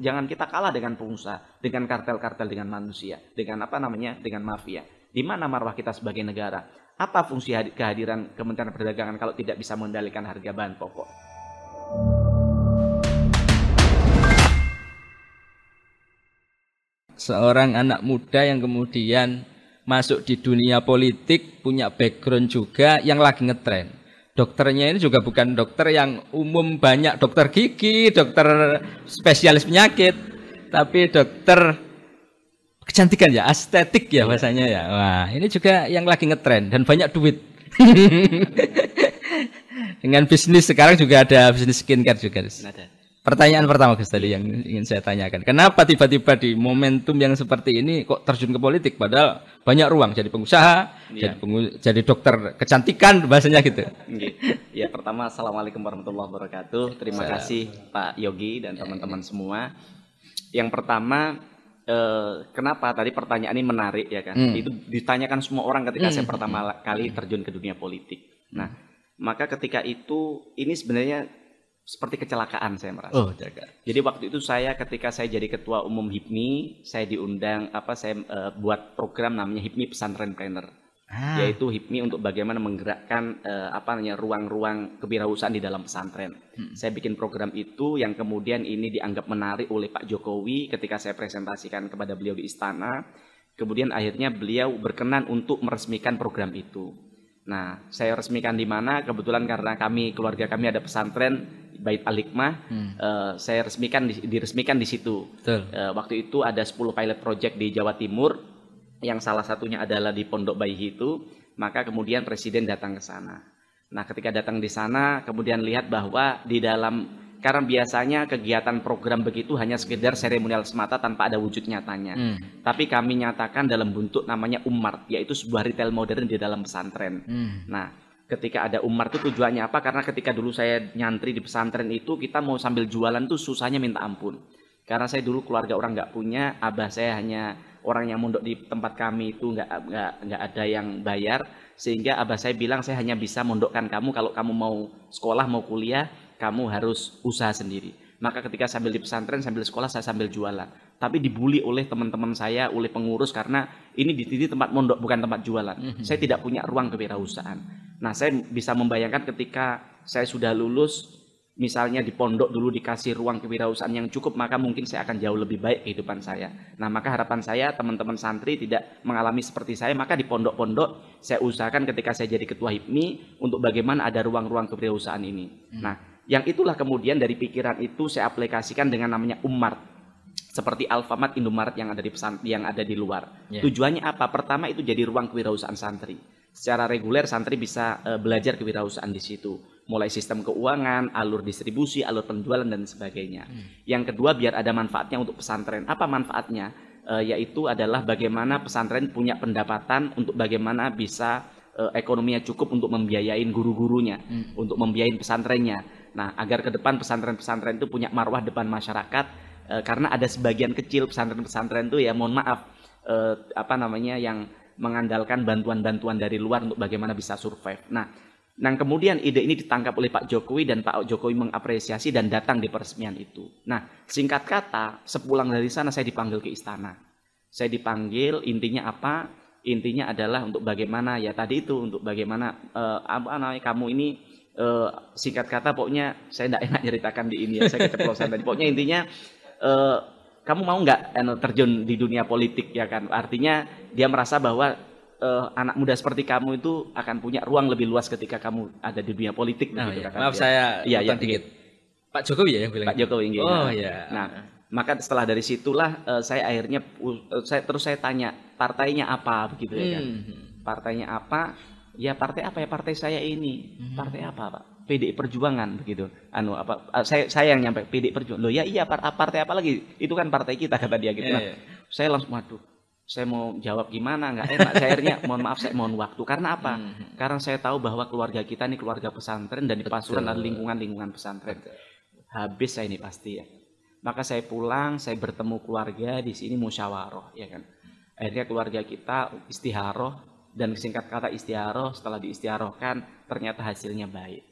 jangan kita kalah dengan pengusaha, dengan kartel-kartel, dengan manusia, dengan apa namanya, dengan mafia. Di mana marwah kita sebagai negara? Apa fungsi kehadiran Kementerian Perdagangan kalau tidak bisa mengendalikan harga bahan pokok? Seorang anak muda yang kemudian masuk di dunia politik, punya background juga yang lagi ngetren dokternya ini juga bukan dokter yang umum banyak dokter gigi, dokter spesialis penyakit, tapi dokter kecantikan ya, estetik ya bahasanya ya. Wah, ini juga yang lagi ngetren dan banyak duit. Dengan bisnis sekarang juga ada bisnis skincare juga. Ada. Pertanyaan pertama Gus tadi yang ingin saya tanyakan. Kenapa tiba-tiba di momentum yang seperti ini kok terjun ke politik padahal banyak ruang jadi pengusaha, ya. jadi pengu jadi dokter kecantikan bahasanya gitu. Ya, pertama Assalamualaikum warahmatullahi wabarakatuh. Terima Salam. kasih Pak Yogi dan teman-teman ya, ya. semua. Yang pertama eh, kenapa tadi pertanyaan ini menarik ya kan? Hmm. Itu ditanyakan semua orang ketika hmm. saya pertama kali terjun ke dunia politik. Nah, maka ketika itu ini sebenarnya seperti kecelakaan saya merasa. Oh, jaga. Jadi waktu itu saya ketika saya jadi ketua umum HIPMI, saya diundang apa saya uh, buat program namanya HIPMI Pesantren Planner. Ah. Yaitu HIPMI untuk bagaimana menggerakkan uh, apa namanya ruang-ruang kewirausahaan di dalam pesantren. Hmm. Saya bikin program itu yang kemudian ini dianggap menarik oleh Pak Jokowi ketika saya presentasikan kepada beliau di istana. Kemudian akhirnya beliau berkenan untuk meresmikan program itu. Nah, saya resmikan di mana? Kebetulan karena kami keluarga kami ada pesantren Bait Al-Hikmah hmm. uh, saya resmikan diresmikan di situ. Uh, waktu itu ada 10 pilot project di Jawa Timur yang salah satunya adalah di Pondok Bayi itu, maka kemudian presiden datang ke sana. Nah, ketika datang di sana kemudian lihat bahwa di dalam karena biasanya kegiatan program begitu hanya sekedar seremonial semata tanpa ada wujud nyatanya. Hmm. Tapi kami nyatakan dalam bentuk namanya Umar, yaitu sebuah retail modern di dalam pesantren. Hmm. Nah, ketika ada Umar itu tujuannya apa? Karena ketika dulu saya nyantri di pesantren itu kita mau sambil jualan tuh susahnya minta ampun. Karena saya dulu keluarga orang nggak punya, abah saya hanya orang yang mondok di tempat kami itu nggak nggak nggak ada yang bayar, sehingga abah saya bilang saya hanya bisa mondokkan kamu kalau kamu mau sekolah mau kuliah kamu harus usaha sendiri. Maka ketika sambil di pesantren sambil sekolah saya sambil jualan. Tapi dibully oleh teman-teman saya, oleh pengurus karena ini di titik tempat mondok bukan tempat jualan. Mm -hmm. Saya tidak punya ruang kewirausahaan. Nah, saya bisa membayangkan ketika saya sudah lulus, misalnya di pondok dulu dikasih ruang kewirausahaan yang cukup, maka mungkin saya akan jauh lebih baik kehidupan saya. Nah, maka harapan saya teman-teman santri tidak mengalami seperti saya, maka di pondok-pondok saya usahakan ketika saya jadi ketua HIPMI untuk bagaimana ada ruang-ruang kewirausahaan ini. Hmm. Nah, yang itulah kemudian dari pikiran itu saya aplikasikan dengan namanya Umar seperti Alfamart, Indomaret yang ada di pesan yang ada di luar. Yeah. Tujuannya apa? Pertama itu jadi ruang kewirausahaan santri secara reguler santri bisa uh, belajar kewirausahaan di situ mulai sistem keuangan, alur distribusi, alur penjualan dan sebagainya. Hmm. Yang kedua biar ada manfaatnya untuk pesantren. Apa manfaatnya? Uh, yaitu adalah bagaimana pesantren punya pendapatan untuk bagaimana bisa uh, ekonominya cukup untuk membiayain guru-gurunya, hmm. untuk membiayain pesantrennya. Nah, agar ke depan pesantren-pesantren itu punya marwah depan masyarakat uh, karena ada sebagian kecil pesantren-pesantren itu ya mohon maaf uh, apa namanya yang mengandalkan bantuan-bantuan dari luar untuk bagaimana bisa survive. Nah, Nah kemudian ide ini ditangkap oleh Pak Jokowi dan Pak Jokowi mengapresiasi dan datang di peresmian itu. Nah singkat kata sepulang dari sana saya dipanggil ke istana. Saya dipanggil intinya apa? Intinya adalah untuk bagaimana ya tadi itu untuk bagaimana uh, apa namanya kamu ini uh, singkat kata pokoknya saya tidak enak ceritakan di ini ya saya keceplosan tadi. Pokoknya intinya uh, kamu mau nggak terjun di dunia politik ya kan? Artinya dia merasa bahwa uh, anak muda seperti kamu itu akan punya ruang lebih luas ketika kamu ada di dunia politik. Nah, gitu, iya. Maaf dia. saya iya, ya, dikit. Pak Jokowi ya yang bilang. Pak gitu? Jokowi. Oh nah, iya. Nah, maka setelah dari situlah uh, saya akhirnya uh, saya terus saya tanya partainya apa begitu ya kan. Hmm. Partainya apa? Ya partai apa ya partai saya ini. Hmm. Partai apa, Pak? PDI Perjuangan begitu. Anu apa saya saya yang nyampe PDI Perjuangan. Loh ya iya partai apa lagi? Itu kan partai kita kata dia gitu. Yeah, nah, yeah. saya langsung waduh saya mau jawab gimana nggak enak saya akhirnya mohon maaf saya mohon waktu karena apa hmm. karena saya tahu bahwa keluarga kita ini keluarga pesantren dan di pasuruan ada lingkungan lingkungan pesantren Betul. habis saya ini pasti ya maka saya pulang saya bertemu keluarga di sini musyawarah ya kan akhirnya keluarga kita istiharoh dan singkat kata istiharoh setelah diistiharohkan ternyata hasilnya baik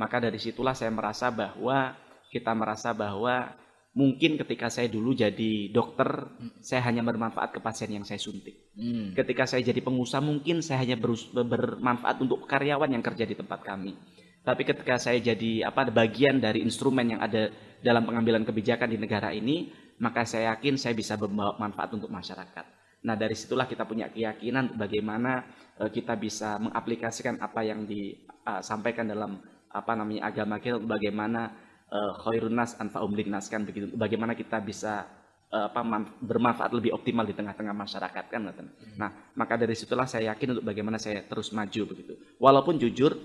maka dari situlah saya merasa bahwa kita merasa bahwa mungkin ketika saya dulu jadi dokter, saya hanya bermanfaat ke pasien yang saya suntik. Hmm. Ketika saya jadi pengusaha, mungkin saya hanya bermanfaat untuk karyawan yang kerja di tempat kami. Tapi ketika saya jadi apa bagian dari instrumen yang ada dalam pengambilan kebijakan di negara ini, maka saya yakin saya bisa membawa manfaat untuk masyarakat. Nah dari situlah kita punya keyakinan bagaimana eh, kita bisa mengaplikasikan apa yang disampaikan dalam apa namanya agama kita, bagaimana eh, khairun nas anfa'um linnas kan begitu. Bagaimana kita bisa eh, apa man- bermanfaat lebih optimal di tengah-tengah masyarakat kan Nathan? Nah, maka dari situlah saya yakin untuk bagaimana saya terus maju begitu. Walaupun jujur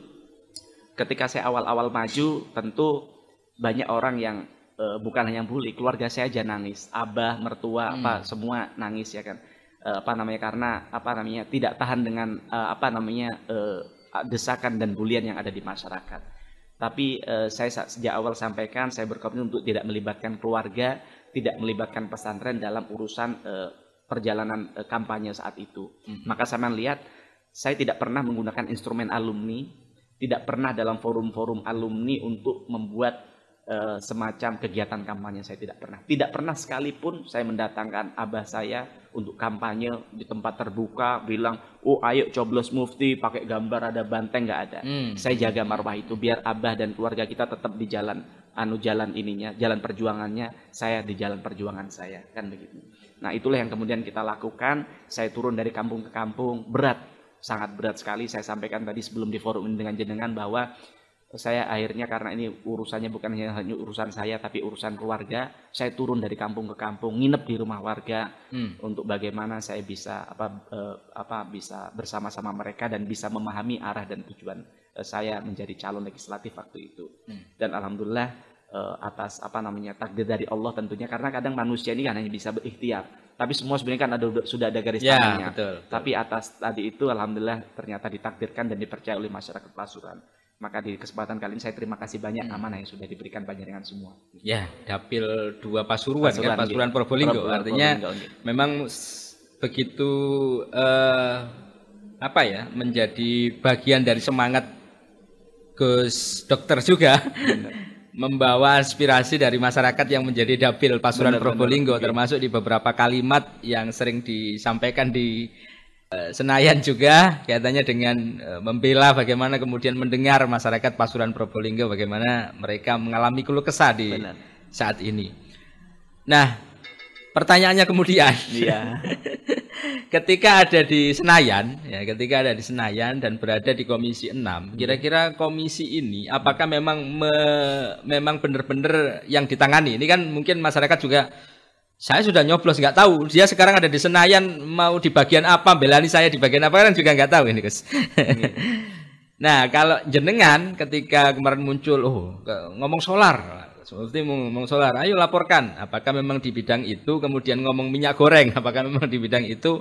ketika saya awal-awal maju tentu banyak orang yang eh, bukan hanya bully, keluarga saya aja nangis, abah, mertua, apa semua nangis ya kan. Eh, apa namanya karena apa namanya tidak tahan dengan eh, apa namanya eh, desakan dan bulian yang ada di masyarakat. Tapi eh, saya sa- sejak awal sampaikan saya berkomitmen untuk tidak melibatkan keluarga, tidak melibatkan pesantren dalam urusan eh, perjalanan eh, kampanye saat itu. Maka saya lihat saya tidak pernah menggunakan instrumen alumni, tidak pernah dalam forum-forum alumni untuk membuat eh, semacam kegiatan kampanye saya tidak pernah. Tidak pernah sekalipun saya mendatangkan abah saya untuk kampanye di tempat terbuka bilang, "Oh, ayo coblos mufti pakai gambar ada banteng nggak ada." Hmm. Saya jaga marwah itu biar abah dan keluarga kita tetap di jalan anu jalan ininya, jalan perjuangannya, saya di jalan perjuangan saya, kan begitu. Nah, itulah yang kemudian kita lakukan. Saya turun dari kampung ke kampung, berat, sangat berat sekali. Saya sampaikan tadi sebelum di forum ini dengan jenengan bahwa saya akhirnya karena ini urusannya bukan hanya urusan saya tapi urusan keluarga, saya turun dari kampung ke kampung, nginep di rumah warga Hmm. untuk bagaimana saya bisa apa eh, apa bisa bersama-sama mereka dan bisa memahami arah dan tujuan eh, saya menjadi calon legislatif waktu itu. Hmm. Dan alhamdulillah eh, atas apa namanya takdir dari Allah tentunya karena kadang manusia ini kan hanya bisa berikhtiar. Tapi semua sebenarnya kan ada sudah ada garis Ya, tangannya. betul. Tapi atas tadi itu alhamdulillah ternyata ditakdirkan dan dipercaya oleh masyarakat Pasuruan. Maka di kesempatan kali ini saya terima kasih banyak Hmm. amanah yang sudah diberikan panjenengan semua. Ya, dapil dua Pasuruan, Pasuruan, kan Pasuruan gitu. Probolinggo. Pro- Artinya Probolinggo, gitu. memang begitu eh, apa ya menjadi bagian dari semangat Gus Dokter juga membawa aspirasi dari masyarakat yang menjadi dapil Pasuruan Benar, Probolinggo benar. termasuk di beberapa kalimat yang sering disampaikan di Senayan juga katanya dengan eh, membela bagaimana kemudian mendengar masyarakat Pasuruan Probolinggo bagaimana mereka mengalami keluh kesah di Benar. saat ini. Nah, pertanyaannya kemudian Iya. ketika ada di Senayan, ya, ketika ada di Senayan dan berada di Komisi 6, kira-kira komisi ini apakah memang me- memang benar-benar yang ditangani? Ini kan mungkin masyarakat juga saya sudah nyoblos nggak tahu. Dia sekarang ada di Senayan mau di bagian apa belani saya di bagian apa kan juga nggak tahu ini Gus. nah kalau jenengan ketika kemarin muncul oh ngomong solar. Seperti ngomong solar ayo laporkan. Apakah memang di bidang itu kemudian ngomong minyak goreng apakah memang di bidang itu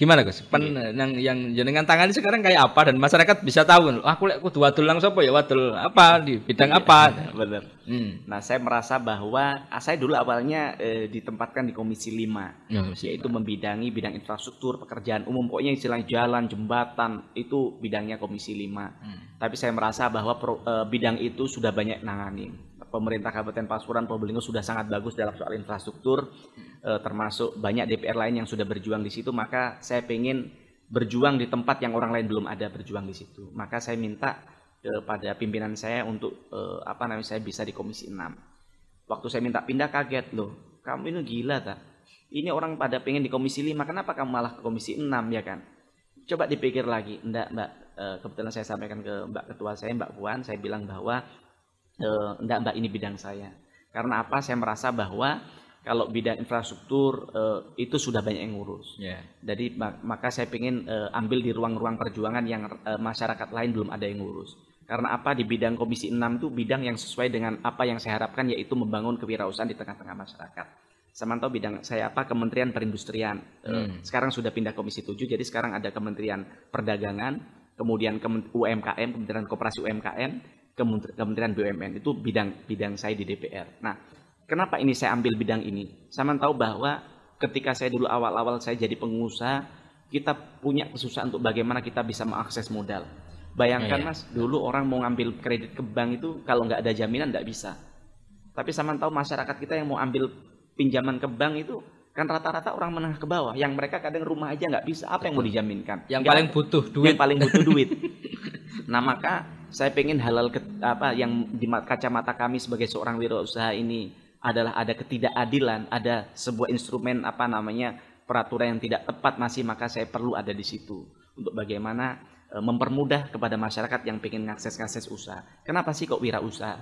gimana Gus? Pen, yang yang jenengan tangani sekarang kayak apa dan masyarakat bisa tahu aku lek kudu wadul lang sapa ya wadul apa di bidang apa? Benar. Hmm. Nah, saya merasa bahwa ah, saya dulu awalnya eh, ditempatkan di Komisi 5 Ya, yaitu membidangi bidang infrastruktur, pekerjaan umum, pokoknya istilahnya jalan, jembatan, itu bidangnya Komisi 5. Hmm. Tapi saya merasa bahwa pro- eh, bidang itu sudah banyak nanganin. Pemerintah Kabupaten Pasuruan Probolinggo sudah sangat bagus dalam soal infrastruktur, eh, termasuk banyak DPR lain yang sudah berjuang di situ. Maka saya pengen berjuang di tempat yang orang lain belum ada berjuang di situ. Maka saya minta kepada pimpinan saya untuk eh, apa namanya saya bisa di Komisi 6. Waktu saya minta pindah kaget loh, kamu ini gila tak? Ini orang pada pengen di Komisi 5, kenapa kamu malah ke Komisi 6 ya kan? Coba dipikir lagi, enggak Mbak, Eh, kebetulan saya sampaikan ke Mbak Ketua saya, Mbak Puan, saya bilang bahwa enggak Mbak ini bidang saya. Karena apa? Saya merasa bahwa kalau bidang infrastruktur eh, itu sudah banyak yang ngurus. Ya. Jadi mak- maka saya ingin ambil di ruang-ruang perjuangan yang eh, masyarakat lain belum ada yang ngurus. Karena apa di bidang Komisi 6 itu bidang yang sesuai dengan apa yang saya harapkan yaitu membangun kewirausahaan di tengah-tengah masyarakat. Samantau bidang saya apa Kementerian Perindustrian. Eh, Hmm. Sekarang sudah pindah Komisi 7 jadi sekarang ada Kementerian Perdagangan, kemudian UMKM, Kementerian Koperasi UMKM, Kementerian BUMN itu bidang bidang saya di DPR. Nah, kenapa ini saya ambil bidang ini? Saya tahu bahwa ketika saya dulu awal-awal saya jadi pengusaha, kita punya kesusahan untuk bagaimana kita bisa mengakses modal. Bayangkan Iya. mas, dulu orang mau ngambil kredit ke bank itu kalau nggak ada jaminan nggak bisa. Tapi sama tahu masyarakat kita yang mau ambil pinjaman ke bank itu kan rata-rata orang menengah ke bawah yang mereka kadang rumah aja nggak bisa apa yang mau dijaminkan Yang paling butuh duit. yang paling butuh duit nah maka saya pengen halal ke- apa yang di ma- kacamata kami sebagai seorang wirausaha ini adalah ada ketidakadilan ada sebuah instrumen apa namanya peraturan yang tidak tepat masih maka saya perlu ada di situ untuk bagaimana e, mempermudah kepada masyarakat yang pengen ngakses ngakses usaha kenapa sih kok wirausaha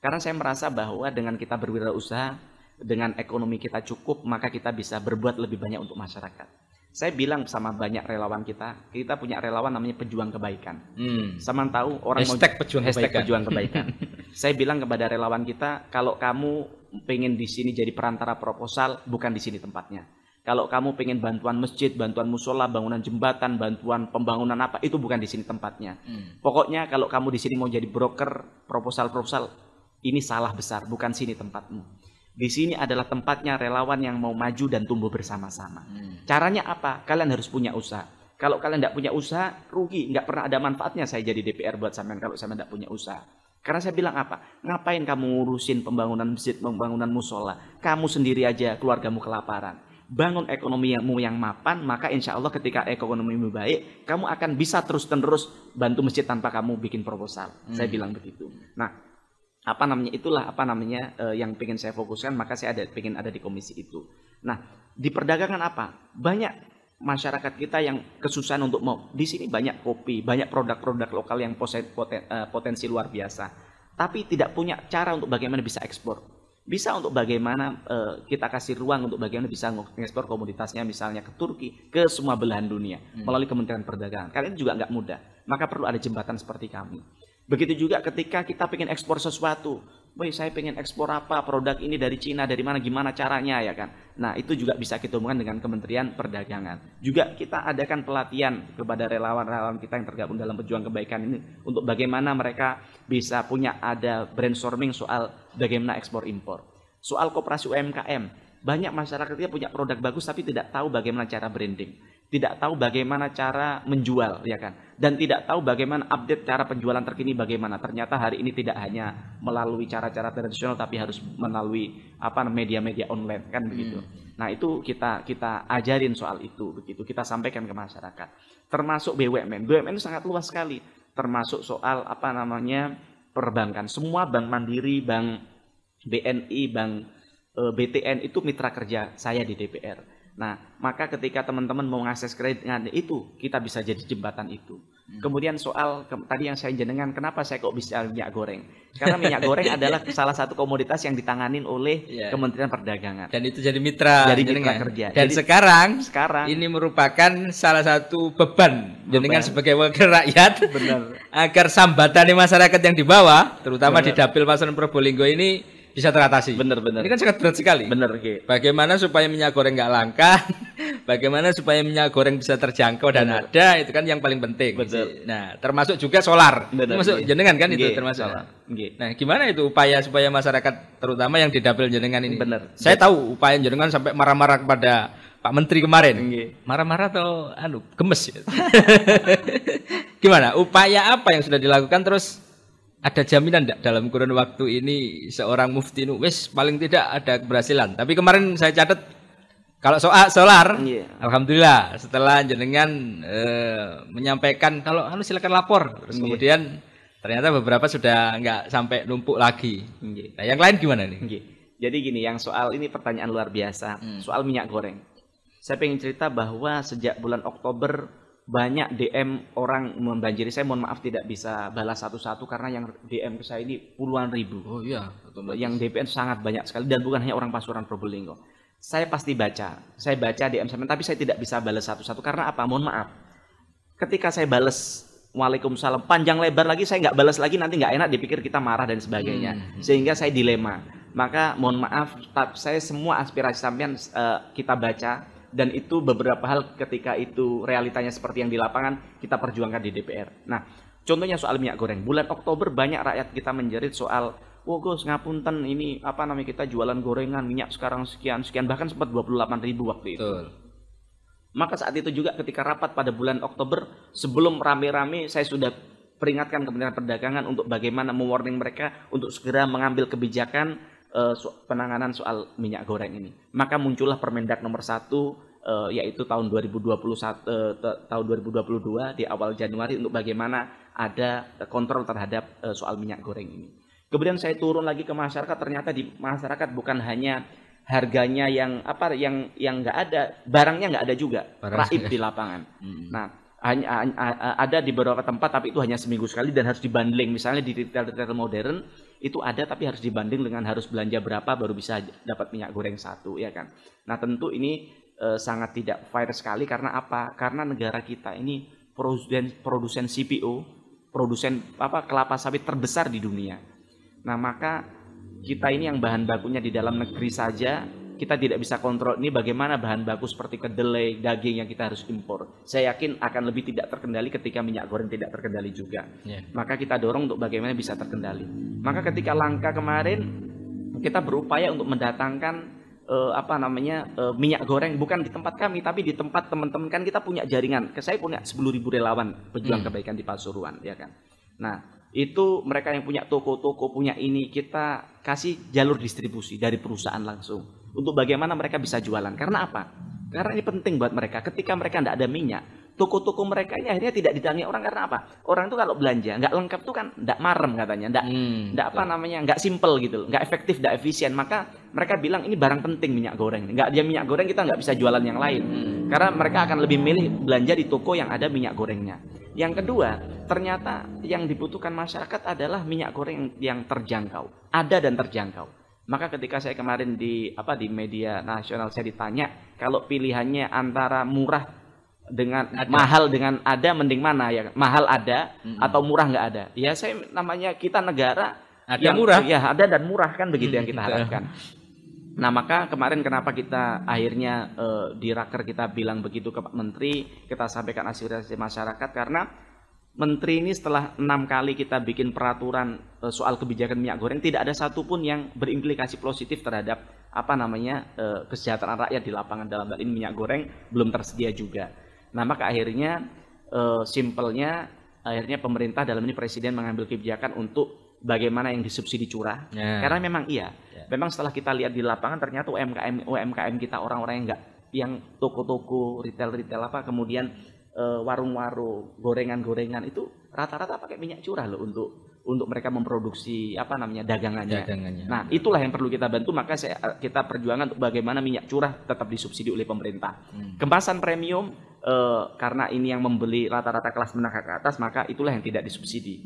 karena saya merasa bahwa dengan kita berwirausaha dengan ekonomi kita cukup, maka kita bisa berbuat lebih banyak untuk masyarakat. Saya bilang sama banyak relawan kita, kita punya relawan namanya pejuang kebaikan. Hmm. Sama tahu orang Hashtag pejuang hashtag kebaikan. pejuang kebaikan. Saya bilang kepada relawan kita, kalau kamu pengen di sini jadi perantara proposal, bukan di sini tempatnya. Kalau kamu pengen bantuan masjid, bantuan musola, bangunan jembatan, bantuan pembangunan apa, itu bukan di sini tempatnya. Hmm. Pokoknya kalau kamu di sini mau jadi broker proposal-proposal, ini salah besar, bukan sini tempatmu. Di sini adalah tempatnya relawan yang mau maju dan tumbuh bersama-sama. Hmm. Caranya apa? Kalian harus punya usaha. Kalau kalian tidak punya usaha, rugi. Nggak pernah ada manfaatnya saya jadi DPR buat sampean kalau sampean tidak punya usaha. Karena saya bilang apa? Ngapain kamu ngurusin pembangunan masjid, pembangunan musola? Kamu sendiri aja, keluargamu kelaparan. Bangun ekonomimu yang mapan, maka insya Allah ketika ekonomimu baik, kamu akan bisa terus-menerus bantu masjid tanpa kamu bikin proposal. Saya bilang begitu. Nah, apa namanya itulah apa namanya eh, yang pengen saya fokuskan maka saya ada pengen ada di komisi itu. Nah di perdagangan apa? Banyak masyarakat kita yang kesusahan untuk mau di sini banyak kopi banyak produk-produk lokal yang pose- poten- eh, potensi luar biasa. Tapi tidak punya cara untuk bagaimana bisa ekspor. Bisa untuk bagaimana eh, kita kasih ruang untuk bagaimana bisa mengekspor komoditasnya misalnya ke Turki ke semua belahan dunia melalui Kementerian Perdagangan. Kalian juga nggak mudah. Maka perlu ada jembatan seperti kami Begitu juga ketika kita pengen ekspor sesuatu. Woi, saya pengen ekspor apa produk ini dari Cina, dari mana, gimana caranya ya kan. Nah, itu juga bisa kita hubungkan dengan Kementerian Perdagangan. Juga kita adakan pelatihan kepada relawan-relawan kita yang tergabung dalam pejuang kebaikan ini untuk bagaimana mereka bisa punya ada brainstorming soal bagaimana ekspor impor. Soal koperasi UMKM, banyak masyarakat kita punya produk bagus tapi tidak tahu bagaimana cara branding tidak tahu bagaimana cara menjual ya kan? Dan tidak tahu bagaimana update cara penjualan terkini bagaimana. Ternyata hari ini tidak hanya melalui cara-cara tradisional tapi harus melalui apa media-media online kan begitu? Nah itu kita kita ajarin soal itu begitu. Kita sampaikan ke masyarakat. Termasuk BUMN BUMN itu sangat luas sekali. Termasuk soal apa namanya perbankan. Semua bank mandiri bank BNI bank eh, BTN itu mitra kerja saya di DPR Nah, maka ketika teman-teman mau mengakses kredit dengan itu, kita bisa jadi jembatan itu. Kemudian soal ke- tadi yang saya jenengan, kenapa saya kok bisa minyak goreng? Karena minyak goreng adalah salah satu komoditas yang ditanganin oleh Iya. Kementerian Perdagangan. Dan itu jadi mitra. Jadi mitra jenengan. kerja. Dan Jadi- sekarang Sekarang ini merupakan salah satu beban jenengan Beban. sebagai wakil rakyat benar. agar sambatan masyarakat yang di bawah, terutama di Benar. dapil Pasaran Probolinggo ini bisa teratasi. Benar-benar. Ini kan sangat berat sekali. Benar, Ki. Bagaimana supaya minyak goreng nggak langka? Bagaimana supaya minyak goreng bisa terjangkau dan Benar. ada? Itu kan yang paling penting. Betul. Nah, termasuk juga solar. Benar, Termasuk Ki. jenengan kan itu termasuk. solar. Nah, gimana itu upaya supaya masyarakat terutama yang di dapil jenengan ini? Benar. Saya tahu upaya jenengan sampai marah-marah kepada Pak Menteri kemarin. Marah-marah atau anu gemes? gimana? Upaya apa yang sudah dilakukan terus ada jaminan enggak dalam kurun waktu ini seorang mufti nu wis paling tidak ada keberhasilan. Tapi kemarin saya catat kalau soal solar, Iya. alhamdulillah setelah jenengan eh, menyampaikan kalau anu silakan lapor, terus Iya. kemudian ternyata beberapa sudah nggak sampai numpuk lagi. Nggih. Nah, yang lain gimana nih? Nggih. Jadi gini, yang soal ini pertanyaan luar biasa, soal minyak goreng. Saya pengen cerita bahwa sejak bulan Oktober banyak DM orang membanjiri saya. Mohon maaf tidak bisa balas satu-satu karena yang DM ke saya ini puluhan ribu. Oh iya, Yang DPN sangat banyak sekali dan bukan hanya orang Pasuruan Probolinggo. Saya pasti baca, saya baca DM saya, tapi saya tidak bisa balas satu-satu karena apa? Mohon maaf. Ketika saya balas Waalaikumsalam panjang lebar lagi saya nggak balas lagi nanti nggak enak dipikir kita marah dan sebagainya sehingga saya dilema maka mohon maaf saya semua aspirasi sampean eh, kita baca dan itu beberapa hal ketika itu realitanya seperti yang di lapangan kita perjuangkan di DPR nah contohnya soal minyak goreng. Bulan Oktober banyak rakyat kita menjerit soal Wah Gus ngapunten ini apa namanya kita jualan gorengan minyak sekarang sekian sekian. Bahkan sempat 28 ribu waktu itu. Betul. maka saat itu juga ketika rapat pada bulan Oktober sebelum rame-rame saya sudah peringatkan Kementerian Perdagangan untuk bagaimana mewarning mereka untuk segera mengambil kebijakan uh, penanganan soal minyak goreng ini. Maka muncullah Permendak nomor 1 uh, yaitu tahun 2021 uh, tahun 2022 di awal Januari untuk bagaimana ada kontrol terhadap uh, soal minyak goreng ini. Kemudian saya turun lagi ke masyarakat ternyata di masyarakat bukan hanya harganya yang apa yang yang nggak ada barangnya nggak ada juga raib di lapangan. Hmm. Nah hanya ada di beberapa tempat tapi itu hanya seminggu sekali dan harus dibanding misalnya di retail retail modern itu ada tapi harus dibanding dengan harus belanja berapa baru bisa dapat minyak goreng satu ya kan. Nah tentu ini e, sangat tidak fair sekali karena apa? Karena negara kita ini produsen produsen CPO, produsen apa kelapa sawit terbesar di dunia. Nah maka kita ini yang bahan bakunya di dalam negeri saja kita tidak bisa kontrol ini bagaimana bahan baku seperti kedelai, daging yang kita harus impor. Saya yakin akan lebih tidak terkendali ketika minyak goreng tidak terkendali juga. Yeah. Maka kita dorong untuk bagaimana bisa terkendali. Maka ketika langka kemarin kita berupaya untuk mendatangkan uh, apa namanya uh, minyak goreng bukan di tempat kami tapi di tempat teman-teman kan kita punya jaringan. Saya punya 10.000 relawan pejuang hmm. kebaikan di Pasuruan ya kan. Nah, itu mereka yang punya toko-toko punya ini kita kasih jalur distribusi dari perusahaan langsung untuk bagaimana mereka bisa jualan. Karena apa? Karena ini penting buat mereka. Ketika mereka tidak ada minyak toko-toko mereka ini akhirnya tidak didatangi orang. Karena apa? Orang itu kalau belanja nggak lengkap tuh kan nggak marem katanya. Nggak hmm, nggak apa namanya nggak simple gitu nggak efektif nggak efisien. Maka mereka bilang ini barang penting minyak goreng nggak dia minyak goreng kita nggak bisa jualan yang lain. Hmm. karena mereka akan lebih milih belanja di toko yang ada minyak gorengnya. Yang kedua, ternyata yang dibutuhkan masyarakat adalah minyak goreng yang terjangkau, ada dan terjangkau. Maka ketika saya kemarin di apa di media nasional saya ditanya kalau pilihannya antara murah dengan ada. mahal dengan ada mending mana ya mahal ada mm -hmm. atau murah nggak ada ya saya namanya kita negara ada yang murah ya ada dan murah kan begitu -hmm. yang kita harapkan Nah maka kemarin kenapa kita akhirnya uh, di raker kita bilang begitu ke Pak Menteri, kita sampaikan aspirasi masyarakat karena Menteri ini setelah enam kali kita bikin peraturan uh, soal kebijakan minyak goreng tidak ada satupun yang berimplikasi positif terhadap apa namanya uh, kesejahteraan rakyat di lapangan dalam hal ini minyak goreng belum tersedia juga. Nah maka akhirnya uh, simpelnya akhirnya pemerintah dalam ini presiden mengambil kebijakan untuk bagaimana yang disubsidi curah yeah. karena memang iya memang setelah kita lihat di lapangan ternyata UMKM UMKM kita orang-orang yang enggak yang toko-toko retail-retail apa kemudian warung-warung gorengan-gorengan itu rata-rata pakai minyak curah loh untuk untuk mereka memproduksi apa namanya dagangannya. dagangannya. Nah, itulah yang perlu kita bantu maka saya, kita perjuangan untuk bagaimana minyak curah tetap disubsidi oleh pemerintah. Hmm. Kemasan premium uh, karena ini yang membeli rata-rata kelas menengah ke atas maka itulah yang tidak disubsidi.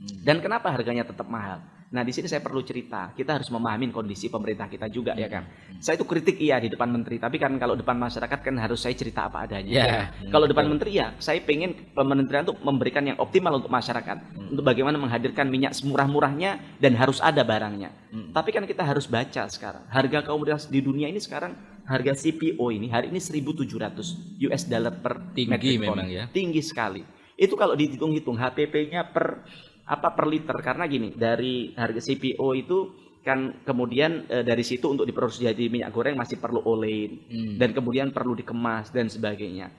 Hmm. Dan kenapa harganya tetap mahal? Nah, di sini saya perlu cerita. Kita harus memahami kondisi pemerintah kita juga, ya kan. Saya itu kritik iya di depan menteri, tapi kan kalau depan masyarakat kan harus saya cerita apa adanya. Yeah. Ya. Kalau depan menteri ya, saya pengen kementerian untuk memberikan yang optimal untuk masyarakat, hmm. untuk bagaimana menghadirkan minyak semurah-murahnya dan harus ada barangnya. Hmm. Tapi kan kita harus baca sekarang. Harga komoditas di dunia ini sekarang harga CPO ini hari ini 1.700 US dollar per tinggi memang ya. Tinggi sekali. Itu kalau dihitung-hitung HPP-nya per apa per liter karena gini dari harga CPO itu kan kemudian e, dari situ untuk diproduksi jadi minyak goreng masih perlu olein hmm. dan kemudian perlu dikemas dan sebagainya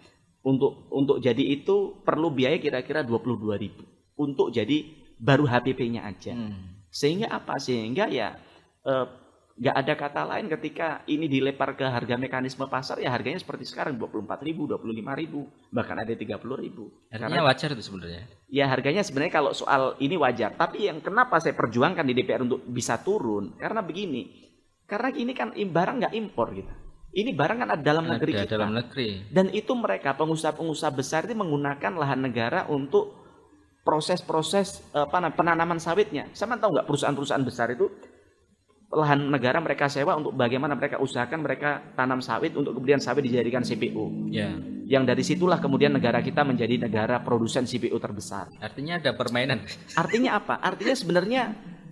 untuk untuk jadi itu perlu biaya kira-kira 22 ribu untuk jadi baru HPP-nya aja hmm. sehingga apa sehingga ya e, nggak ada kata lain ketika ini dilepar ke harga mekanisme pasar ya harganya seperti sekarang 24 ribu, 25 ribu, bahkan ada 30 ribu. Harganya Karena, wajar itu sebenarnya. Ya harganya sebenarnya kalau soal ini wajar, tapi yang kenapa saya perjuangkan di DPR untuk bisa turun karena begini, karena ini kan barang nggak impor gitu. Ini barang kan ada dalam ada negeri kita. dalam negeri. Dan itu mereka pengusaha-pengusaha besar itu menggunakan lahan negara untuk proses-proses apa penanaman sawitnya. Sama tahu nggak perusahaan-perusahaan besar itu lahan negara mereka sewa untuk bagaimana mereka usahakan mereka tanam sawit untuk kemudian sawit dijadikan CPO. Ya. Yang dari situlah kemudian negara kita menjadi negara produsen CPO terbesar. Artinya ada permainan. Artinya apa? Artinya sebenarnya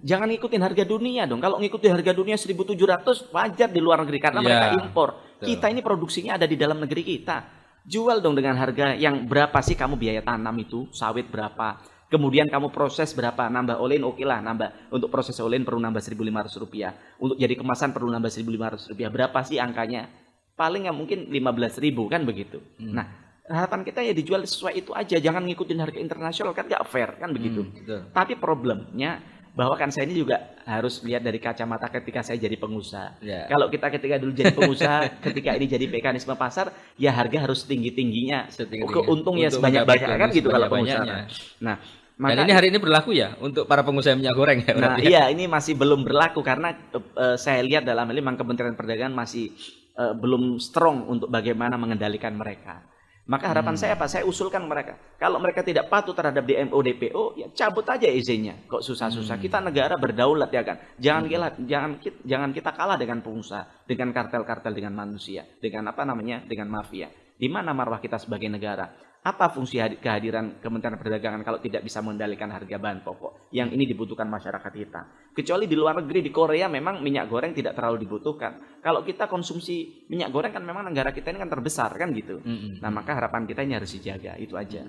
jangan ngikutin harga dunia dong. Kalau ngikutin harga dunia 1700 wajar di luar negeri karena ya. mereka impor. Kita ini produksinya ada di dalam negeri kita. Jual dong dengan harga yang berapa sih kamu biaya tanam itu, sawit berapa, Kemudian kamu proses berapa? Nambah olein oke okay lah nambah. Untuk proses olein perlu nambah 1.500 rupiah. Untuk jadi kemasan perlu nambah 1.500 rupiah. Berapa sih angkanya? Paling nggak mungkin 15 ribu kan begitu. Hmm. Nah harapan kita ya dijual sesuai itu aja. Jangan ngikutin harga internasional kan nggak fair kan begitu. Hmm, Tapi problemnya bahwa kan saya ini juga harus lihat dari kacamata ketika saya jadi pengusaha. Ya. Kalau kita ketika dulu jadi pengusaha, ketika ini jadi mekanisme pasar, ya harga harus tinggi tingginya, Setinggi-tingginya. keuntung ya sebanyak banyak kan gitu kalau pengusaha. sebanyak-banyaknya. Dan ini hari ini berlaku ya untuk para pengusaha minyak goreng ya Nah, ya? iya ini masih belum berlaku karena eh, saya lihat dalam hal ini memang Kementerian Perdagangan masih eh, belum strong untuk bagaimana mengendalikan mereka. Maka harapan Hmm. saya apa? Saya usulkan mereka. Kalau mereka tidak patuh terhadap DMO DPO, ya cabut aja izinnya. Kok susah-susah? Hmm. Kita negara berdaulat ya kan. Jangan gila, jangan kita, jangan kita kalah dengan pengusaha, dengan kartel-kartel, dengan manusia, dengan apa namanya, dengan mafia. Di mana marwah kita sebagai negara? Apa fungsi hadi- kehadiran Kementerian Perdagangan kalau tidak bisa mengendalikan harga bahan pokok yang ini dibutuhkan masyarakat kita? Kecuali di luar negeri, di Korea memang minyak goreng tidak terlalu dibutuhkan. Kalau kita konsumsi minyak goreng kan memang negara kita ini kan terbesar kan gitu. Mm-mm. Nah maka harapan kita ini harus dijaga, itu aja.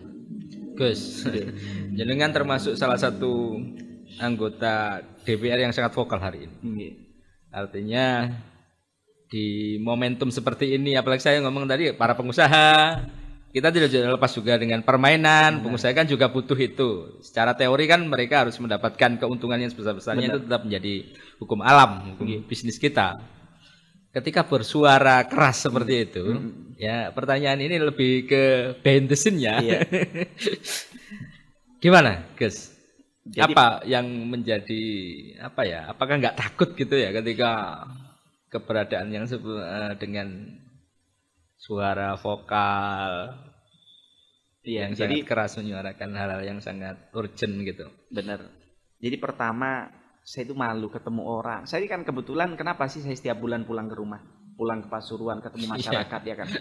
Gus, jenengan termasuk salah satu anggota DPR yang sangat vokal hari ini. Nggih. Artinya di momentum seperti ini, apalagi saya ngomong tadi para pengusaha, kita tidak lepas juga dengan permainan. Pengusaha kan juga butuh itu. Secara teori kan mereka harus mendapatkan keuntungan yang sebesar-besarnya itu tetap menjadi hukum alam, hukum bisnis kita. Ketika bersuara keras seperti itu, ya pertanyaan ini lebih ke behind the scene ya. Iya. Gimana, Gus? Jadi- apa yang menjadi apa ya? Apakah nggak takut gitu ya ketika keberadaan yang eh, dengan suara vokal Iya, yang jadi sangat keras menyuarakan hal-hal yang sangat urgent gitu. benar. Jadi pertama saya itu malu ketemu orang. Saya kan kebetulan kenapa sih saya setiap bulan pulang ke rumah, pulang ke Pasuruan, ketemu Iya. masyarakat ya kan.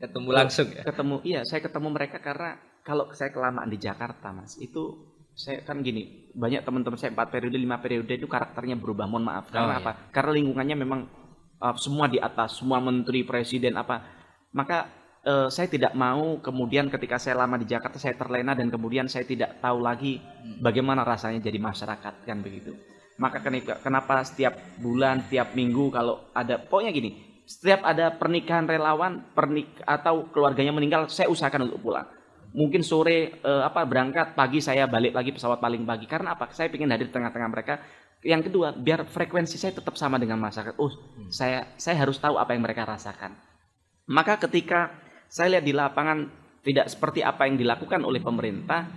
Ketemu langsung ya. ketemu iya saya ketemu mereka karena kalau saya kelamaan di Jakarta mas itu saya kan gini banyak teman-teman saya empat periode lima periode itu karakternya berubah mohon maaf karena Oh, iya. apa karena lingkungannya memang uh, semua di atas semua menteri presiden apa maka eh, saya tidak mau kemudian ketika saya lama di Jakarta saya terlena dan kemudian saya tidak tahu lagi bagaimana rasanya jadi masyarakat kan begitu. Maka kenapa, setiap bulan setiap minggu kalau ada pokoknya gini setiap ada pernikahan relawan pernik atau keluarganya meninggal saya usahakan untuk pulang. Mungkin sore eh, apa berangkat pagi saya balik lagi pesawat paling pagi. Karena apa? Saya ingin hadir di tengah-tengah mereka. Yang kedua biar frekuensi saya tetap sama dengan masyarakat. Oh saya saya harus tahu apa yang mereka rasakan maka ketika saya lihat di lapangan tidak seperti apa yang dilakukan oleh pemerintah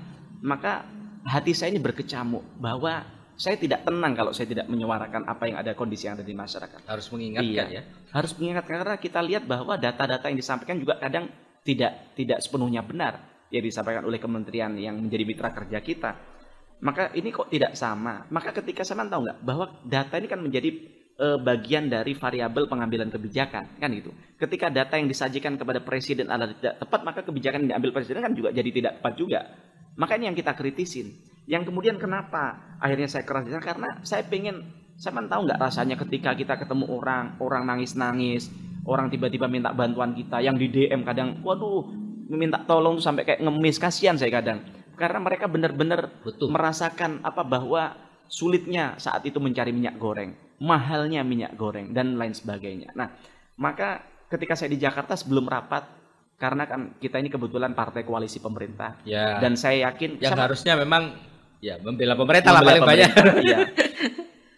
maka hati saya ini berkecamuk bahwa saya tidak tenang kalau saya tidak menyuarakan apa yang ada kondisi yang ada di masyarakat Harus mengingatkan Iya. ya. harus mengingatkan karena kita lihat bahwa data-data yang disampaikan juga kadang tidak tidak sepenuhnya benar yang disampaikan oleh kementerian yang menjadi mitra kerja kita. Maka ini kok tidak sama. Maka ketika saya tahu nggak bahwa data ini kan menjadi eh, bagian dari variabel pengambilan kebijakan kan gitu. Ketika data yang disajikan kepada presiden adalah tidak tepat, maka kebijakan yang diambil presiden kan juga jadi tidak tepat juga. Maka ini yang kita kritisin. Yang kemudian kenapa akhirnya saya keras karena saya pengen saya kan tahu nggak rasanya ketika kita ketemu orang, orang nangis-nangis, orang tiba-tiba minta bantuan kita, yang di DM kadang, waduh, minta tolong sampai kayak ngemis, kasihan saya kadang. Karena mereka benar-benar merasakan apa bahwa sulitnya saat itu mencari minyak goreng, mahalnya minyak goreng dan lain sebagainya. Nah, maka ketika saya di Jakarta sebelum rapat, karena kan kita ini kebetulan partai koalisi pemerintah, Ya. dan saya yakin yang saya- harusnya memang ya membela pemerintah lah Membela paling banyak. pemerintah, iya.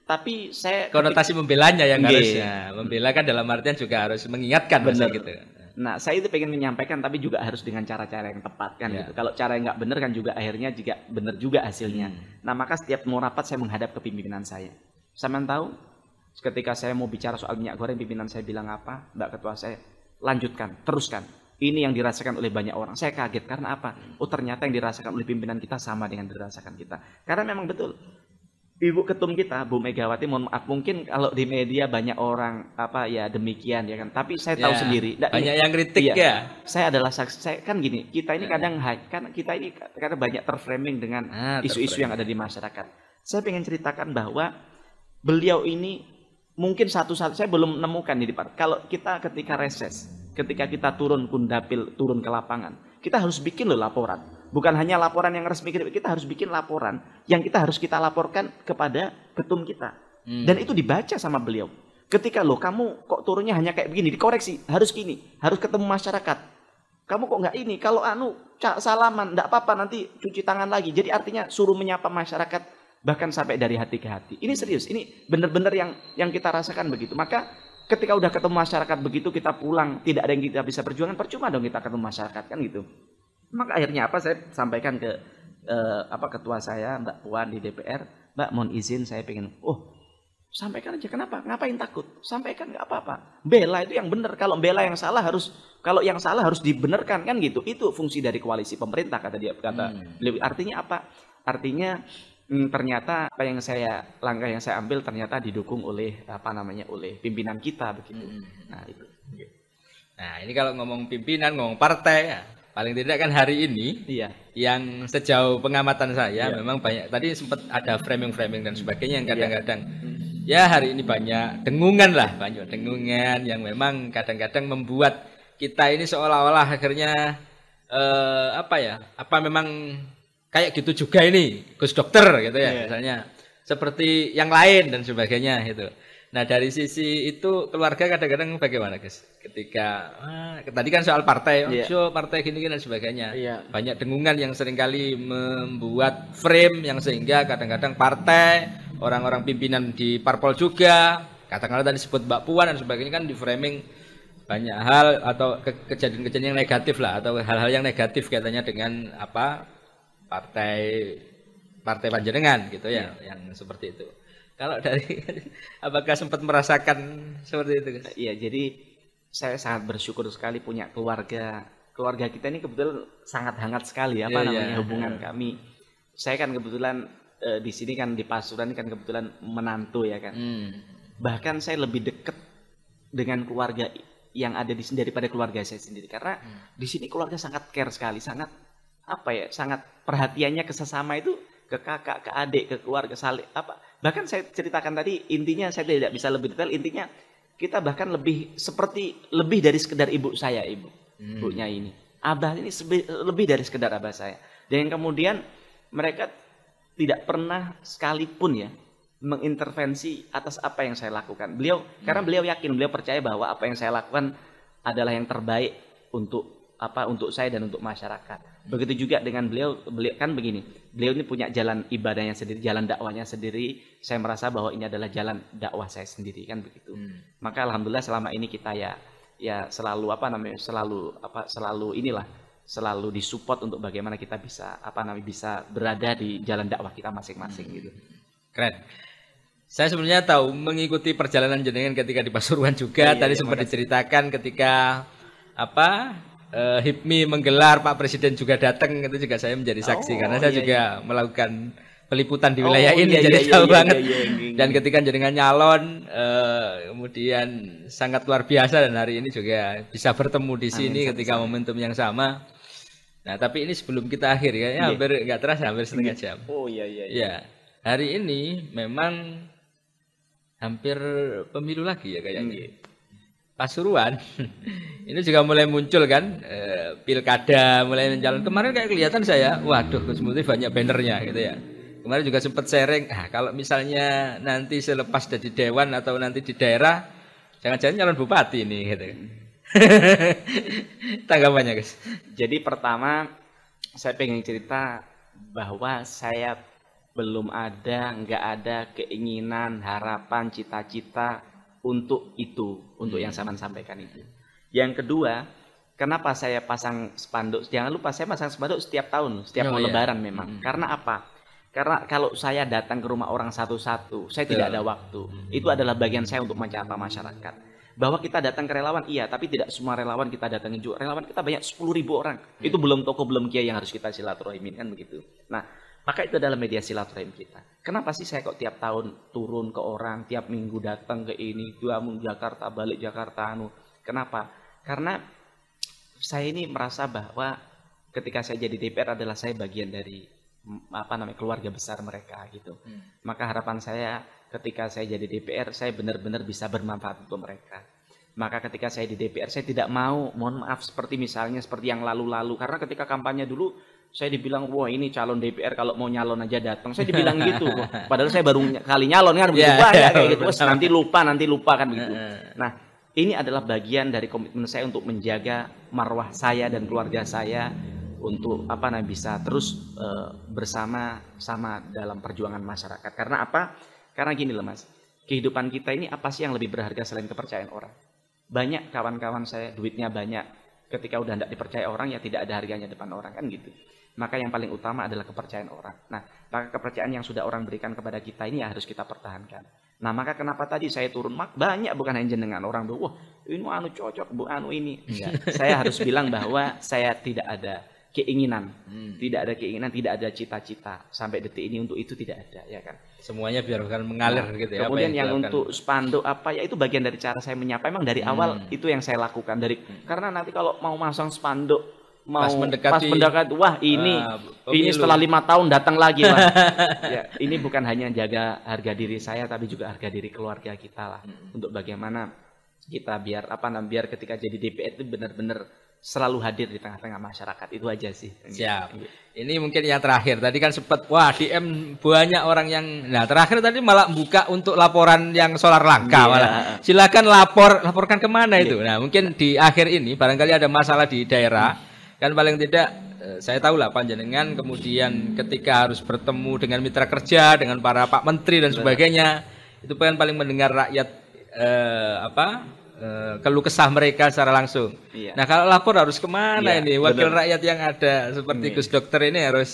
Tapi saya Konotasi membelanya yang Nggih. harusnya. Membela kan dalam artian juga harus mengingatkan masa gitu. Nah, saya itu pengen menyampaikan tapi juga harus dengan cara-cara yang tepat kan Ya. gitu. Kalau cara yang nggak benar kan juga akhirnya juga benar juga hasilnya. Hmm. Nah, maka setiap mau rapat saya menghadap ke pimpinan saya. Sama tahu ketika saya mau bicara soal minyak goreng pimpinan saya bilang apa? Mbak ketua saya, lanjutkan, teruskan. Ini yang dirasakan oleh banyak orang. Saya kaget karena apa? Oh, ternyata yang dirasakan oleh pimpinan kita sama dengan dirasakan kita. Karena memang betul Ibu ketum kita, Bu Megawati, mohon maaf, mungkin kalau di media banyak orang apa ya demikian ya kan. Tapi saya tahu Ya, sendiri. Ini- Banyak yang kritik Iya. ya. saya adalah saksi saya kan gini kita ini kadang hai- kan kita ini karena banyak terframing dengan Ah, isu-isu terframing. yang ada di masyarakat saya ingin ceritakan bahwa beliau ini mungkin satu-satu saya belum menemukan di depan kalau kita ketika reses ketika kita turun kundapil turun ke lapangan kita harus bikin loh laporan bukan hanya laporan yang resmi kita harus bikin laporan yang kita harus kita laporkan kepada ketum kita Hmm. dan itu dibaca sama beliau. Ketika lo kamu kok turunnya hanya kayak begini, dikoreksi, harus gini, harus ketemu masyarakat. Kamu kok nggak ini? Kalau anu salaman, nggak apa-apa nanti cuci tangan lagi. Jadi artinya suruh menyapa masyarakat bahkan sampai dari hati ke hati. Ini serius, ini benar-benar yang yang kita rasakan begitu. Maka ketika udah ketemu masyarakat begitu kita pulang, tidak ada yang kita bisa perjuangan, percuma dong kita ketemu masyarakat kan gitu. Maka akhirnya apa saya sampaikan ke eh, apa ketua saya Mbak Puan di DPR, Mbak mohon izin saya pengen, oh sampaikan aja kenapa? Ngapain takut? Sampaikan nggak apa-apa. Bela itu yang benar. Kalau bela yang salah harus kalau yang salah harus dibenarkan kan gitu. Itu fungsi dari koalisi pemerintah kata dia kata Hmm. Artinya apa? Artinya hmm, ternyata apa yang saya langkah yang saya ambil ternyata didukung oleh apa namanya oleh pimpinan kita begitu. Hmm. Nah itu. Nah, ini kalau ngomong pimpinan, ngomong partai, ya, paling tidak kan hari ini Iya. yang sejauh pengamatan saya Iya. memang banyak tadi sempat ada framing-framing dan sebagainya yang Iya. kadang-kadang ya hari ini banyak dengungan lah, banyak dengungan yang memang kadang-kadang membuat kita ini seolah-olah akhirnya eh, apa ya? Apa memang kayak gitu juga ini Gus Dokter gitu ya, Iya. misalnya seperti yang lain dan sebagainya gitu. Nah dari sisi itu keluarga kadang-kadang bagaimana Gus? Ketika ah, tadi kan soal partai, oh, Iya. so, partai gini-gini dan sebagainya. Iya. Banyak dengungan yang sering kali membuat frame yang sehingga kadang-kadang partai, orang-orang pimpinan di parpol juga, katakanlah tadi sebut Mbak Puan dan sebagainya kan di framing banyak hal atau ke- kejadian-kejadian yang negatif lah atau hal-hal yang negatif katanya dengan apa partai partai panjenengan gitu ya yang seperti itu. Kalau dari apakah sempat merasakan seperti itu? Iya, jadi saya sangat bersyukur sekali punya keluarga. Keluarga kita ini kebetulan sangat hangat sekali apa Iya, namanya iya. hubungan kami. Saya kan kebetulan eh, di sini kan di Pasuruan kan kebetulan menantu ya kan. Hmm. Bahkan saya lebih dekat dengan keluarga yang ada di sini daripada keluarga saya sendiri karena Hmm. di sini keluarga sangat care sekali, sangat apa ya, sangat perhatiannya ke sesama itu ke kakak, ke adik, ke keluarga saling apa. Bahkan saya ceritakan tadi intinya saya tidak bisa lebih detail intinya kita bahkan lebih seperti lebih dari sekedar ibu saya, ibu. Hmm. Ibunya ini. Abah ini lebih dari sekedar abah saya. Dan kemudian mereka tidak pernah sekalipun ya mengintervensi atas apa yang saya lakukan. Beliau karena beliau yakin, beliau percaya bahwa apa yang saya lakukan adalah yang terbaik untuk apa untuk saya dan untuk masyarakat. Begitu juga dengan beliau, beliau kan begini. Beliau ini punya jalan ibadahnya sendiri, jalan dakwahnya sendiri. Saya merasa bahwa ini adalah jalan dakwah saya sendiri kan begitu. Hmm. Maka alhamdulillah selama ini kita ya ya selalu apa namanya selalu apa selalu inilah selalu disupport untuk bagaimana kita bisa apa namanya bisa berada di jalan dakwah kita masing-masing gitu. Keren. Saya sebenarnya tahu mengikuti perjalanan jenengan ketika di Pasuruan juga. Iya, Tadi iya, sempat makasih. diceritakan ketika apa eh, HIPMI menggelar Pak Presiden juga datang itu juga saya menjadi saksi Oh, karena saya iya, juga melakukan peliputan di Oh, wilayah iya, ini iya, jadi iya, tahu iya, banget. iya, iya, iya. Dan ketika jenengan nyalon eh, kemudian sangat luar biasa dan hari ini juga bisa bertemu di sini Amin, ketika momentum yang sama. Nah, tapi ini sebelum kita akhir ya, Iya. hampir nggak terasa hampir setengah jam. Oh iya iya. Ya, hari ini memang hampir pemilu lagi ya kayaknya. Pasuruan ini juga mulai muncul kan eh, pilkada mulai menjalan. Kemarin kayak kelihatan saya waduh Gus Muti banyak bannernya gitu ya. Kemarin juga sempat sharing ah kalau misalnya nanti selepas jadi dewan atau nanti di daerah jangan-jangan calon bupati ini gitu. Tanggapannya guys Jadi pertama saya pengen cerita bahwa saya belum ada, nggak ada keinginan, harapan, cita-cita untuk itu, untuk yang saya sampaikan itu. Yang kedua, kenapa saya pasang spanduk? Jangan lupa saya pasang spanduk setiap tahun, setiap Oh, mau iya. lebaran memang. Karena apa? Karena kalau saya datang ke rumah orang satu-satu, saya tidak ada waktu. Itu adalah bagian saya untuk menyapa masyarakat. Bahwa kita datang ke relawan, iya, tapi tidak semua relawan kita datangin juga. Relawan kita banyak 10 ribu orang. Itu belum toko, belum kiai yang harus kita silaturahim kan begitu. Nah, maka itu adalah media silaturahim kita. Kenapa sih saya kok tiap tahun turun ke orang, tiap minggu datang ke ini, dua minggu Jakarta, balik Jakarta, anu. Kenapa? Karena saya ini merasa bahwa ketika saya jadi DPR adalah saya bagian dari apa namanya keluarga besar mereka gitu. Maka harapan saya ketika saya jadi DPR saya benar-benar bisa bermanfaat untuk mereka. Maka ketika saya di DPR saya tidak mau, mohon maaf seperti misalnya seperti yang lalu-lalu karena ketika kampanye dulu saya dibilang wah ini calon DPR kalau mau nyalon aja datang. Saya dibilang gitu. Wah, Padahal saya baru kali nyalon kan begitu Ya, banyak ya, kayak gitu. Benar. nanti lupa, nanti lupa kan begitu. Nah, ini adalah bagian dari komitmen saya untuk menjaga marwah saya dan keluarga saya untuk apa namanya bisa terus uh, bersama sama dalam perjuangan masyarakat. Karena apa? Karena gini loh Mas, kehidupan kita ini apa sih yang lebih berharga selain kepercayaan orang? Banyak kawan-kawan saya duitnya banyak, ketika udah tidak dipercaya orang ya tidak ada harganya depan orang kan gitu. Maka yang paling utama adalah kepercayaan orang. Nah, maka kepercayaan yang sudah orang berikan kepada kita ini ya harus kita pertahankan. Nah, maka kenapa tadi saya turun mak banyak bukan hanya jenengan orang tuh, wah ini anu cocok bu anu ini. Enggak. saya harus bilang bahwa saya tidak ada keinginan, hmm. tidak ada keinginan, tidak ada cita-cita sampai detik ini untuk itu tidak ada, ya kan? Semuanya biarkan mengalir nah, gitu ya. Kemudian yang, yang untuk spanduk apa ya itu bagian dari cara saya menyapa. Emang dari hmm. awal itu yang saya lakukan dari hmm. karena nanti kalau mau masang spanduk mau pas mendekati, pas mendekat wah ini uh, ini setelah lima tahun datang lagi wah ya, ini bukan hanya jaga harga diri saya tapi juga harga diri keluarga kita lah hmm. untuk bagaimana kita biar apa namanya biar ketika jadi DPR itu benar-benar selalu hadir di tengah-tengah masyarakat itu aja sih. Siap. Ini mungkin yang terakhir. Tadi kan sempat wah DM banyak orang yang nah terakhir tadi malah buka untuk laporan yang solar langka yeah. malah. Silakan lapor laporkan ke mana yeah. itu. Nah, mungkin di akhir ini barangkali ada masalah di daerah kan paling tidak eh, saya tahu lah panjenengan kemudian ketika harus bertemu dengan mitra kerja dengan para pak menteri dan sebagainya itu pengen paling mendengar rakyat eh, apa uh, keluh kesah mereka secara langsung. Iya. Nah kalau lapor harus ke mana iya, ini? Wakil bener. rakyat yang ada seperti iya. Gus Dokter ini harus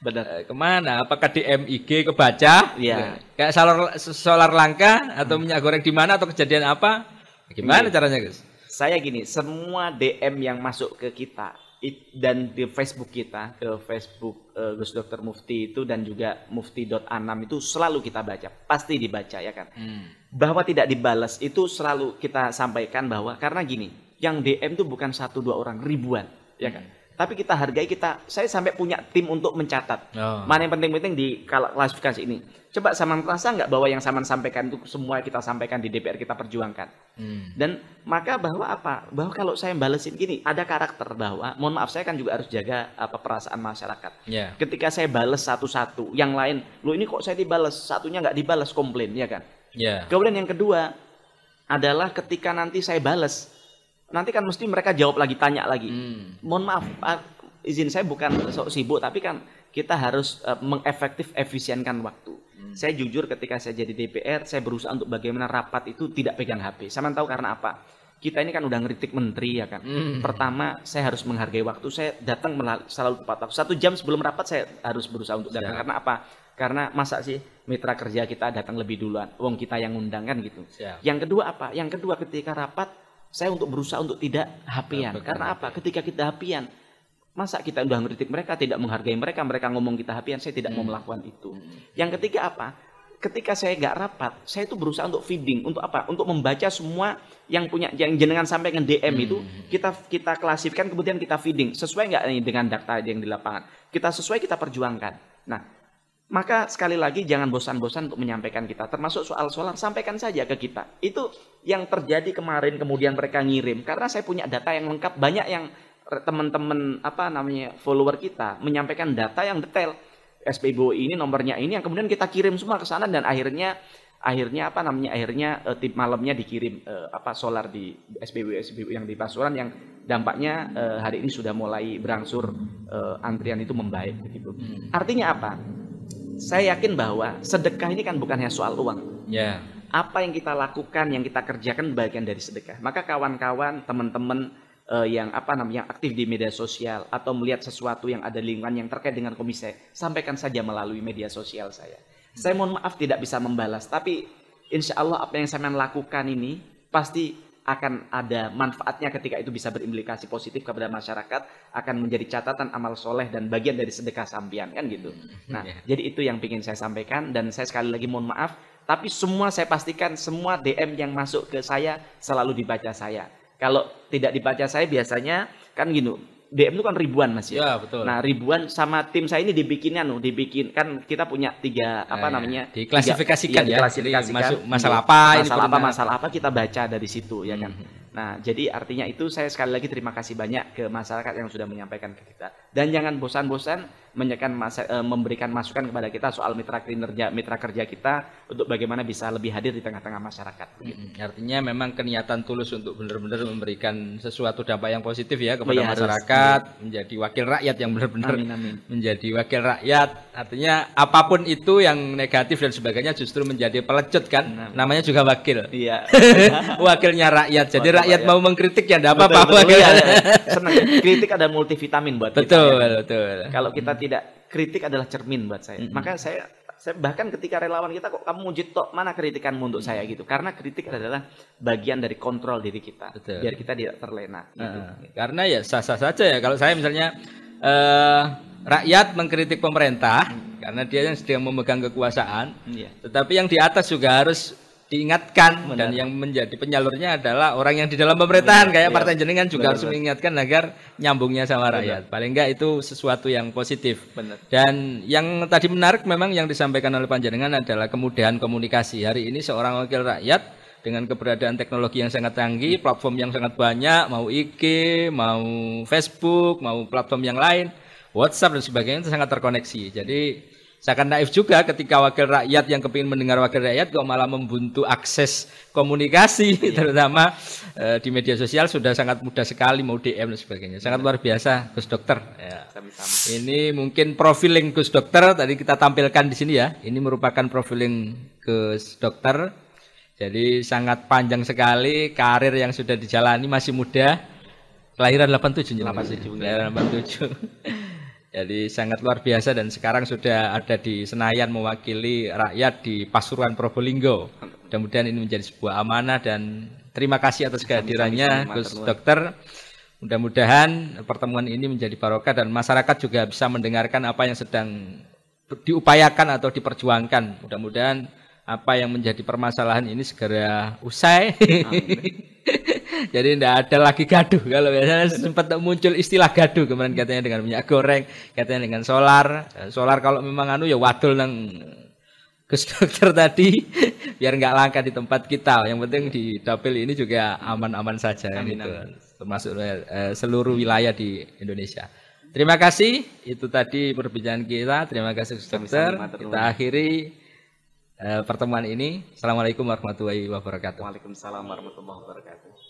Benar. Uh, ke mana? Apakah di MIG kebaca? Iya. Kayak solar solar langka atau hmm. minyak goreng di mana atau kejadian apa? Gimana iya. caranya Gus? Saya gini, semua DM yang masuk ke kita dan di Facebook kita ke Facebook uh, Gus Dokter Mufti itu dan juga mufti.anam itu selalu kita baca. Pasti dibaca ya kan? Hmm. bahwa tidak dibalas itu selalu kita sampaikan bahwa karena gini yang DM itu bukan satu dua orang ribuan ya kan? Hmm tapi kita hargai kita saya sampai punya tim untuk mencatat oh. mana yang penting-penting di klasifikasi ini coba sama merasa nggak bahwa yang sama sampaikan itu semua kita sampaikan di DPR kita perjuangkan hmm. dan maka bahwa apa bahwa kalau saya balesin gini ada karakter bahwa mohon maaf saya kan juga harus jaga apa perasaan masyarakat yeah. ketika saya bales satu-satu yang lain lo ini kok saya dibales satunya nggak dibales komplain ya kan yeah. kemudian yang kedua adalah ketika nanti saya bales nanti kan mesti mereka jawab lagi tanya lagi hmm. mohon maaf izin saya bukan sok sibuk tapi kan kita harus uh, mengefektif efisienkan waktu hmm. saya jujur ketika saya jadi DPR saya berusaha untuk bagaimana rapat itu tidak pegang HP saya tahu karena apa kita ini kan udah ngeritik menteri ya kan. Hmm. Pertama saya harus menghargai waktu. Saya datang selalu tepat waktu. Satu jam sebelum rapat saya harus berusaha untuk datang. Siap. Karena apa? Karena masa sih mitra kerja kita datang lebih duluan. Wong kita yang ngundang kan gitu. Siap. Yang kedua apa? Yang kedua ketika rapat saya untuk berusaha untuk tidak hapian. Ya, Karena apa? Ketika kita hapian, masa kita udah ngeritik mereka, tidak menghargai mereka, mereka ngomong kita hapian, saya tidak hmm. mau melakukan itu. Hmm. Yang ketiga apa? Ketika saya nggak rapat, saya itu berusaha untuk feeding, untuk apa? Untuk membaca semua yang punya yang jenengan sampaikan DM hmm. itu kita kita klasifikkan kemudian kita feeding sesuai nggak dengan data yang di lapangan. Kita sesuai kita perjuangkan. Nah, maka sekali lagi jangan bosan-bosan untuk menyampaikan kita. Termasuk soal soal sampaikan saja ke kita. Itu yang terjadi kemarin kemudian mereka ngirim. Karena saya punya data yang lengkap. Banyak yang teman-teman apa namanya follower kita menyampaikan data yang detail. SPBO ini nomornya ini yang kemudian kita kirim semua ke sana dan akhirnya akhirnya apa namanya akhirnya uh, tip malamnya dikirim uh, apa solar di SPBU SPBU yang di Pasuruan yang dampaknya uh, hari ini sudah mulai berangsur antrian itu membaik begitu. Hmm. Artinya apa? Saya yakin bahwa sedekah ini kan bukan hanya soal uang. Ya. Apa yang kita lakukan, yang kita kerjakan bagian dari sedekah. Maka kawan-kawan, teman-teman uh, yang apa namanya aktif di media sosial atau melihat sesuatu yang ada lingkungan yang terkait dengan komisi, sampaikan saja melalui media sosial saya. Saya mohon maaf tidak bisa membalas, tapi insya Allah apa yang saya lakukan ini pasti akan ada manfaatnya ketika itu bisa berimplikasi positif kepada masyarakat akan menjadi catatan amal soleh dan bagian dari sedekah sampian kan gitu. Hmm, nah yeah. jadi itu yang ingin saya sampaikan dan saya sekali lagi mohon maaf tapi semua saya pastikan semua DM yang masuk ke saya selalu dibaca saya. Kalau tidak dibaca saya biasanya kan gini DM itu kan ribuan mas ya. ya betul. Nah ribuan sama tim saya ini dibikinnya anu, dibikin kan kita punya tiga apa eh, namanya? Diklasifikasikan tiga, ya. Diklasifikasikan. masuk masalah apa? Masalah apa? Masalah apa kita baca dari situ ya kan. Hmm. Nah jadi artinya itu saya sekali lagi terima kasih banyak ke masyarakat yang sudah menyampaikan ke kita. Dan jangan bosan-bosan menyekan masa, eh, memberikan masukan kepada kita soal mitra kinerja mitra kerja kita untuk bagaimana bisa lebih hadir di tengah-tengah masyarakat. Mm, Artinya memang keniatan tulus untuk benar-benar memberikan sesuatu dampak yang positif ya kepada harus. masyarakat, menjadi wakil rakyat yang benar-benar Amin, amin. menjadi wakil rakyat. Artinya apa pun itu yang negatif dan sebagainya justru menjadi pelecut kan. Namanya juga wakil. Iya. Wakilnya rakyat. Jadi Wakil rakyat rakyat. mau mengkritik ya enggak Betul, apa-apa. betul. Iya, iya. Senang. Kritik ada multivitamin buat kita. Betul, ya. betul. Kalau kita tidak kritik adalah cermin buat saya. Maka saya saya bahkan ketika relawan kita kok kamu mujid tok mana kritikanmu untuk saya gitu. Karena kritik adalah bagian dari kontrol diri kita. Betul. Biar kita tidak terlena gitu. Karena ya sah-sah saja ya kalau saya misalnya eh, rakyat mengkritik pemerintah karena dia yang sedang memegang kekuasaan, Iya. tetapi yang di atas juga harus diingatkan dan yang menjadi penyalurnya adalah orang yang di dalam pemerintahan kayak partai jenengan juga harus mengingatkan agar nyambungnya sama rakyat. Paling enggak itu sesuatu yang positif. Benar. Dan yang tadi menarik memang yang disampaikan oleh panjenengan adalah kemudahan komunikasi. Hari ini seorang wakil rakyat dengan keberadaan teknologi yang sangat canggih, platform yang sangat banyak, mau IG, mau Facebook, mau platform yang lain, WhatsApp dan sebagainya itu sangat terkoneksi. Jadi seakan naif juga ketika wakil rakyat yang kepingin mendengar wakil rakyat kok malah membuntu akses komunikasi terutama eh, di media sosial sudah sangat mudah sekali mau DM dan sebagainya. Sangat luar biasa Gus Dokter. Ya. Sama-sama. Ini mungkin profiling Gus Dokter tadi kita tampilkan di sini ya. Ini merupakan profiling Gus Dokter. Jadi sangat panjang sekali karir yang sudah dijalani masih muda. Kelahiran 87 nya. 87, Kelahiran 87. Jadi sangat luar biasa dan sekarang sudah ada di Senayan mewakili rakyat di Pasuruan Probolinggo. Mudah-mudahan ini menjadi sebuah amanah dan terima kasih atas kehadirannya Gus. Dokter. Mudah-mudahan pertemuan ini menjadi barokah dan masyarakat juga bisa mendengarkan apa yang sedang diupayakan atau diperjuangkan. Mudah-mudahan apa yang menjadi permasalahan ini segera usai. Jadi tidak ada lagi gaduh. Kalau biasanya sempat muncul istilah gaduh kemarin katanya dengan minyak goreng, katanya dengan solar. Eh, Solar kalau memang anu ya wadul nang Gus dokter tadi biar nggak langka di tempat kita. Yang penting di dapil ini juga aman-aman saja Amin, gitu. Termasuk eh, seluruh wilayah di Indonesia. Terima kasih. Itu tadi perbincangan kita. Terima kasih Gus dokter. Kita akhiri eh, pertemuan ini. Assalamualaikum warahmatullahi wabarakatuh. Waalaikumsalam warahmatullahi wabarakatuh.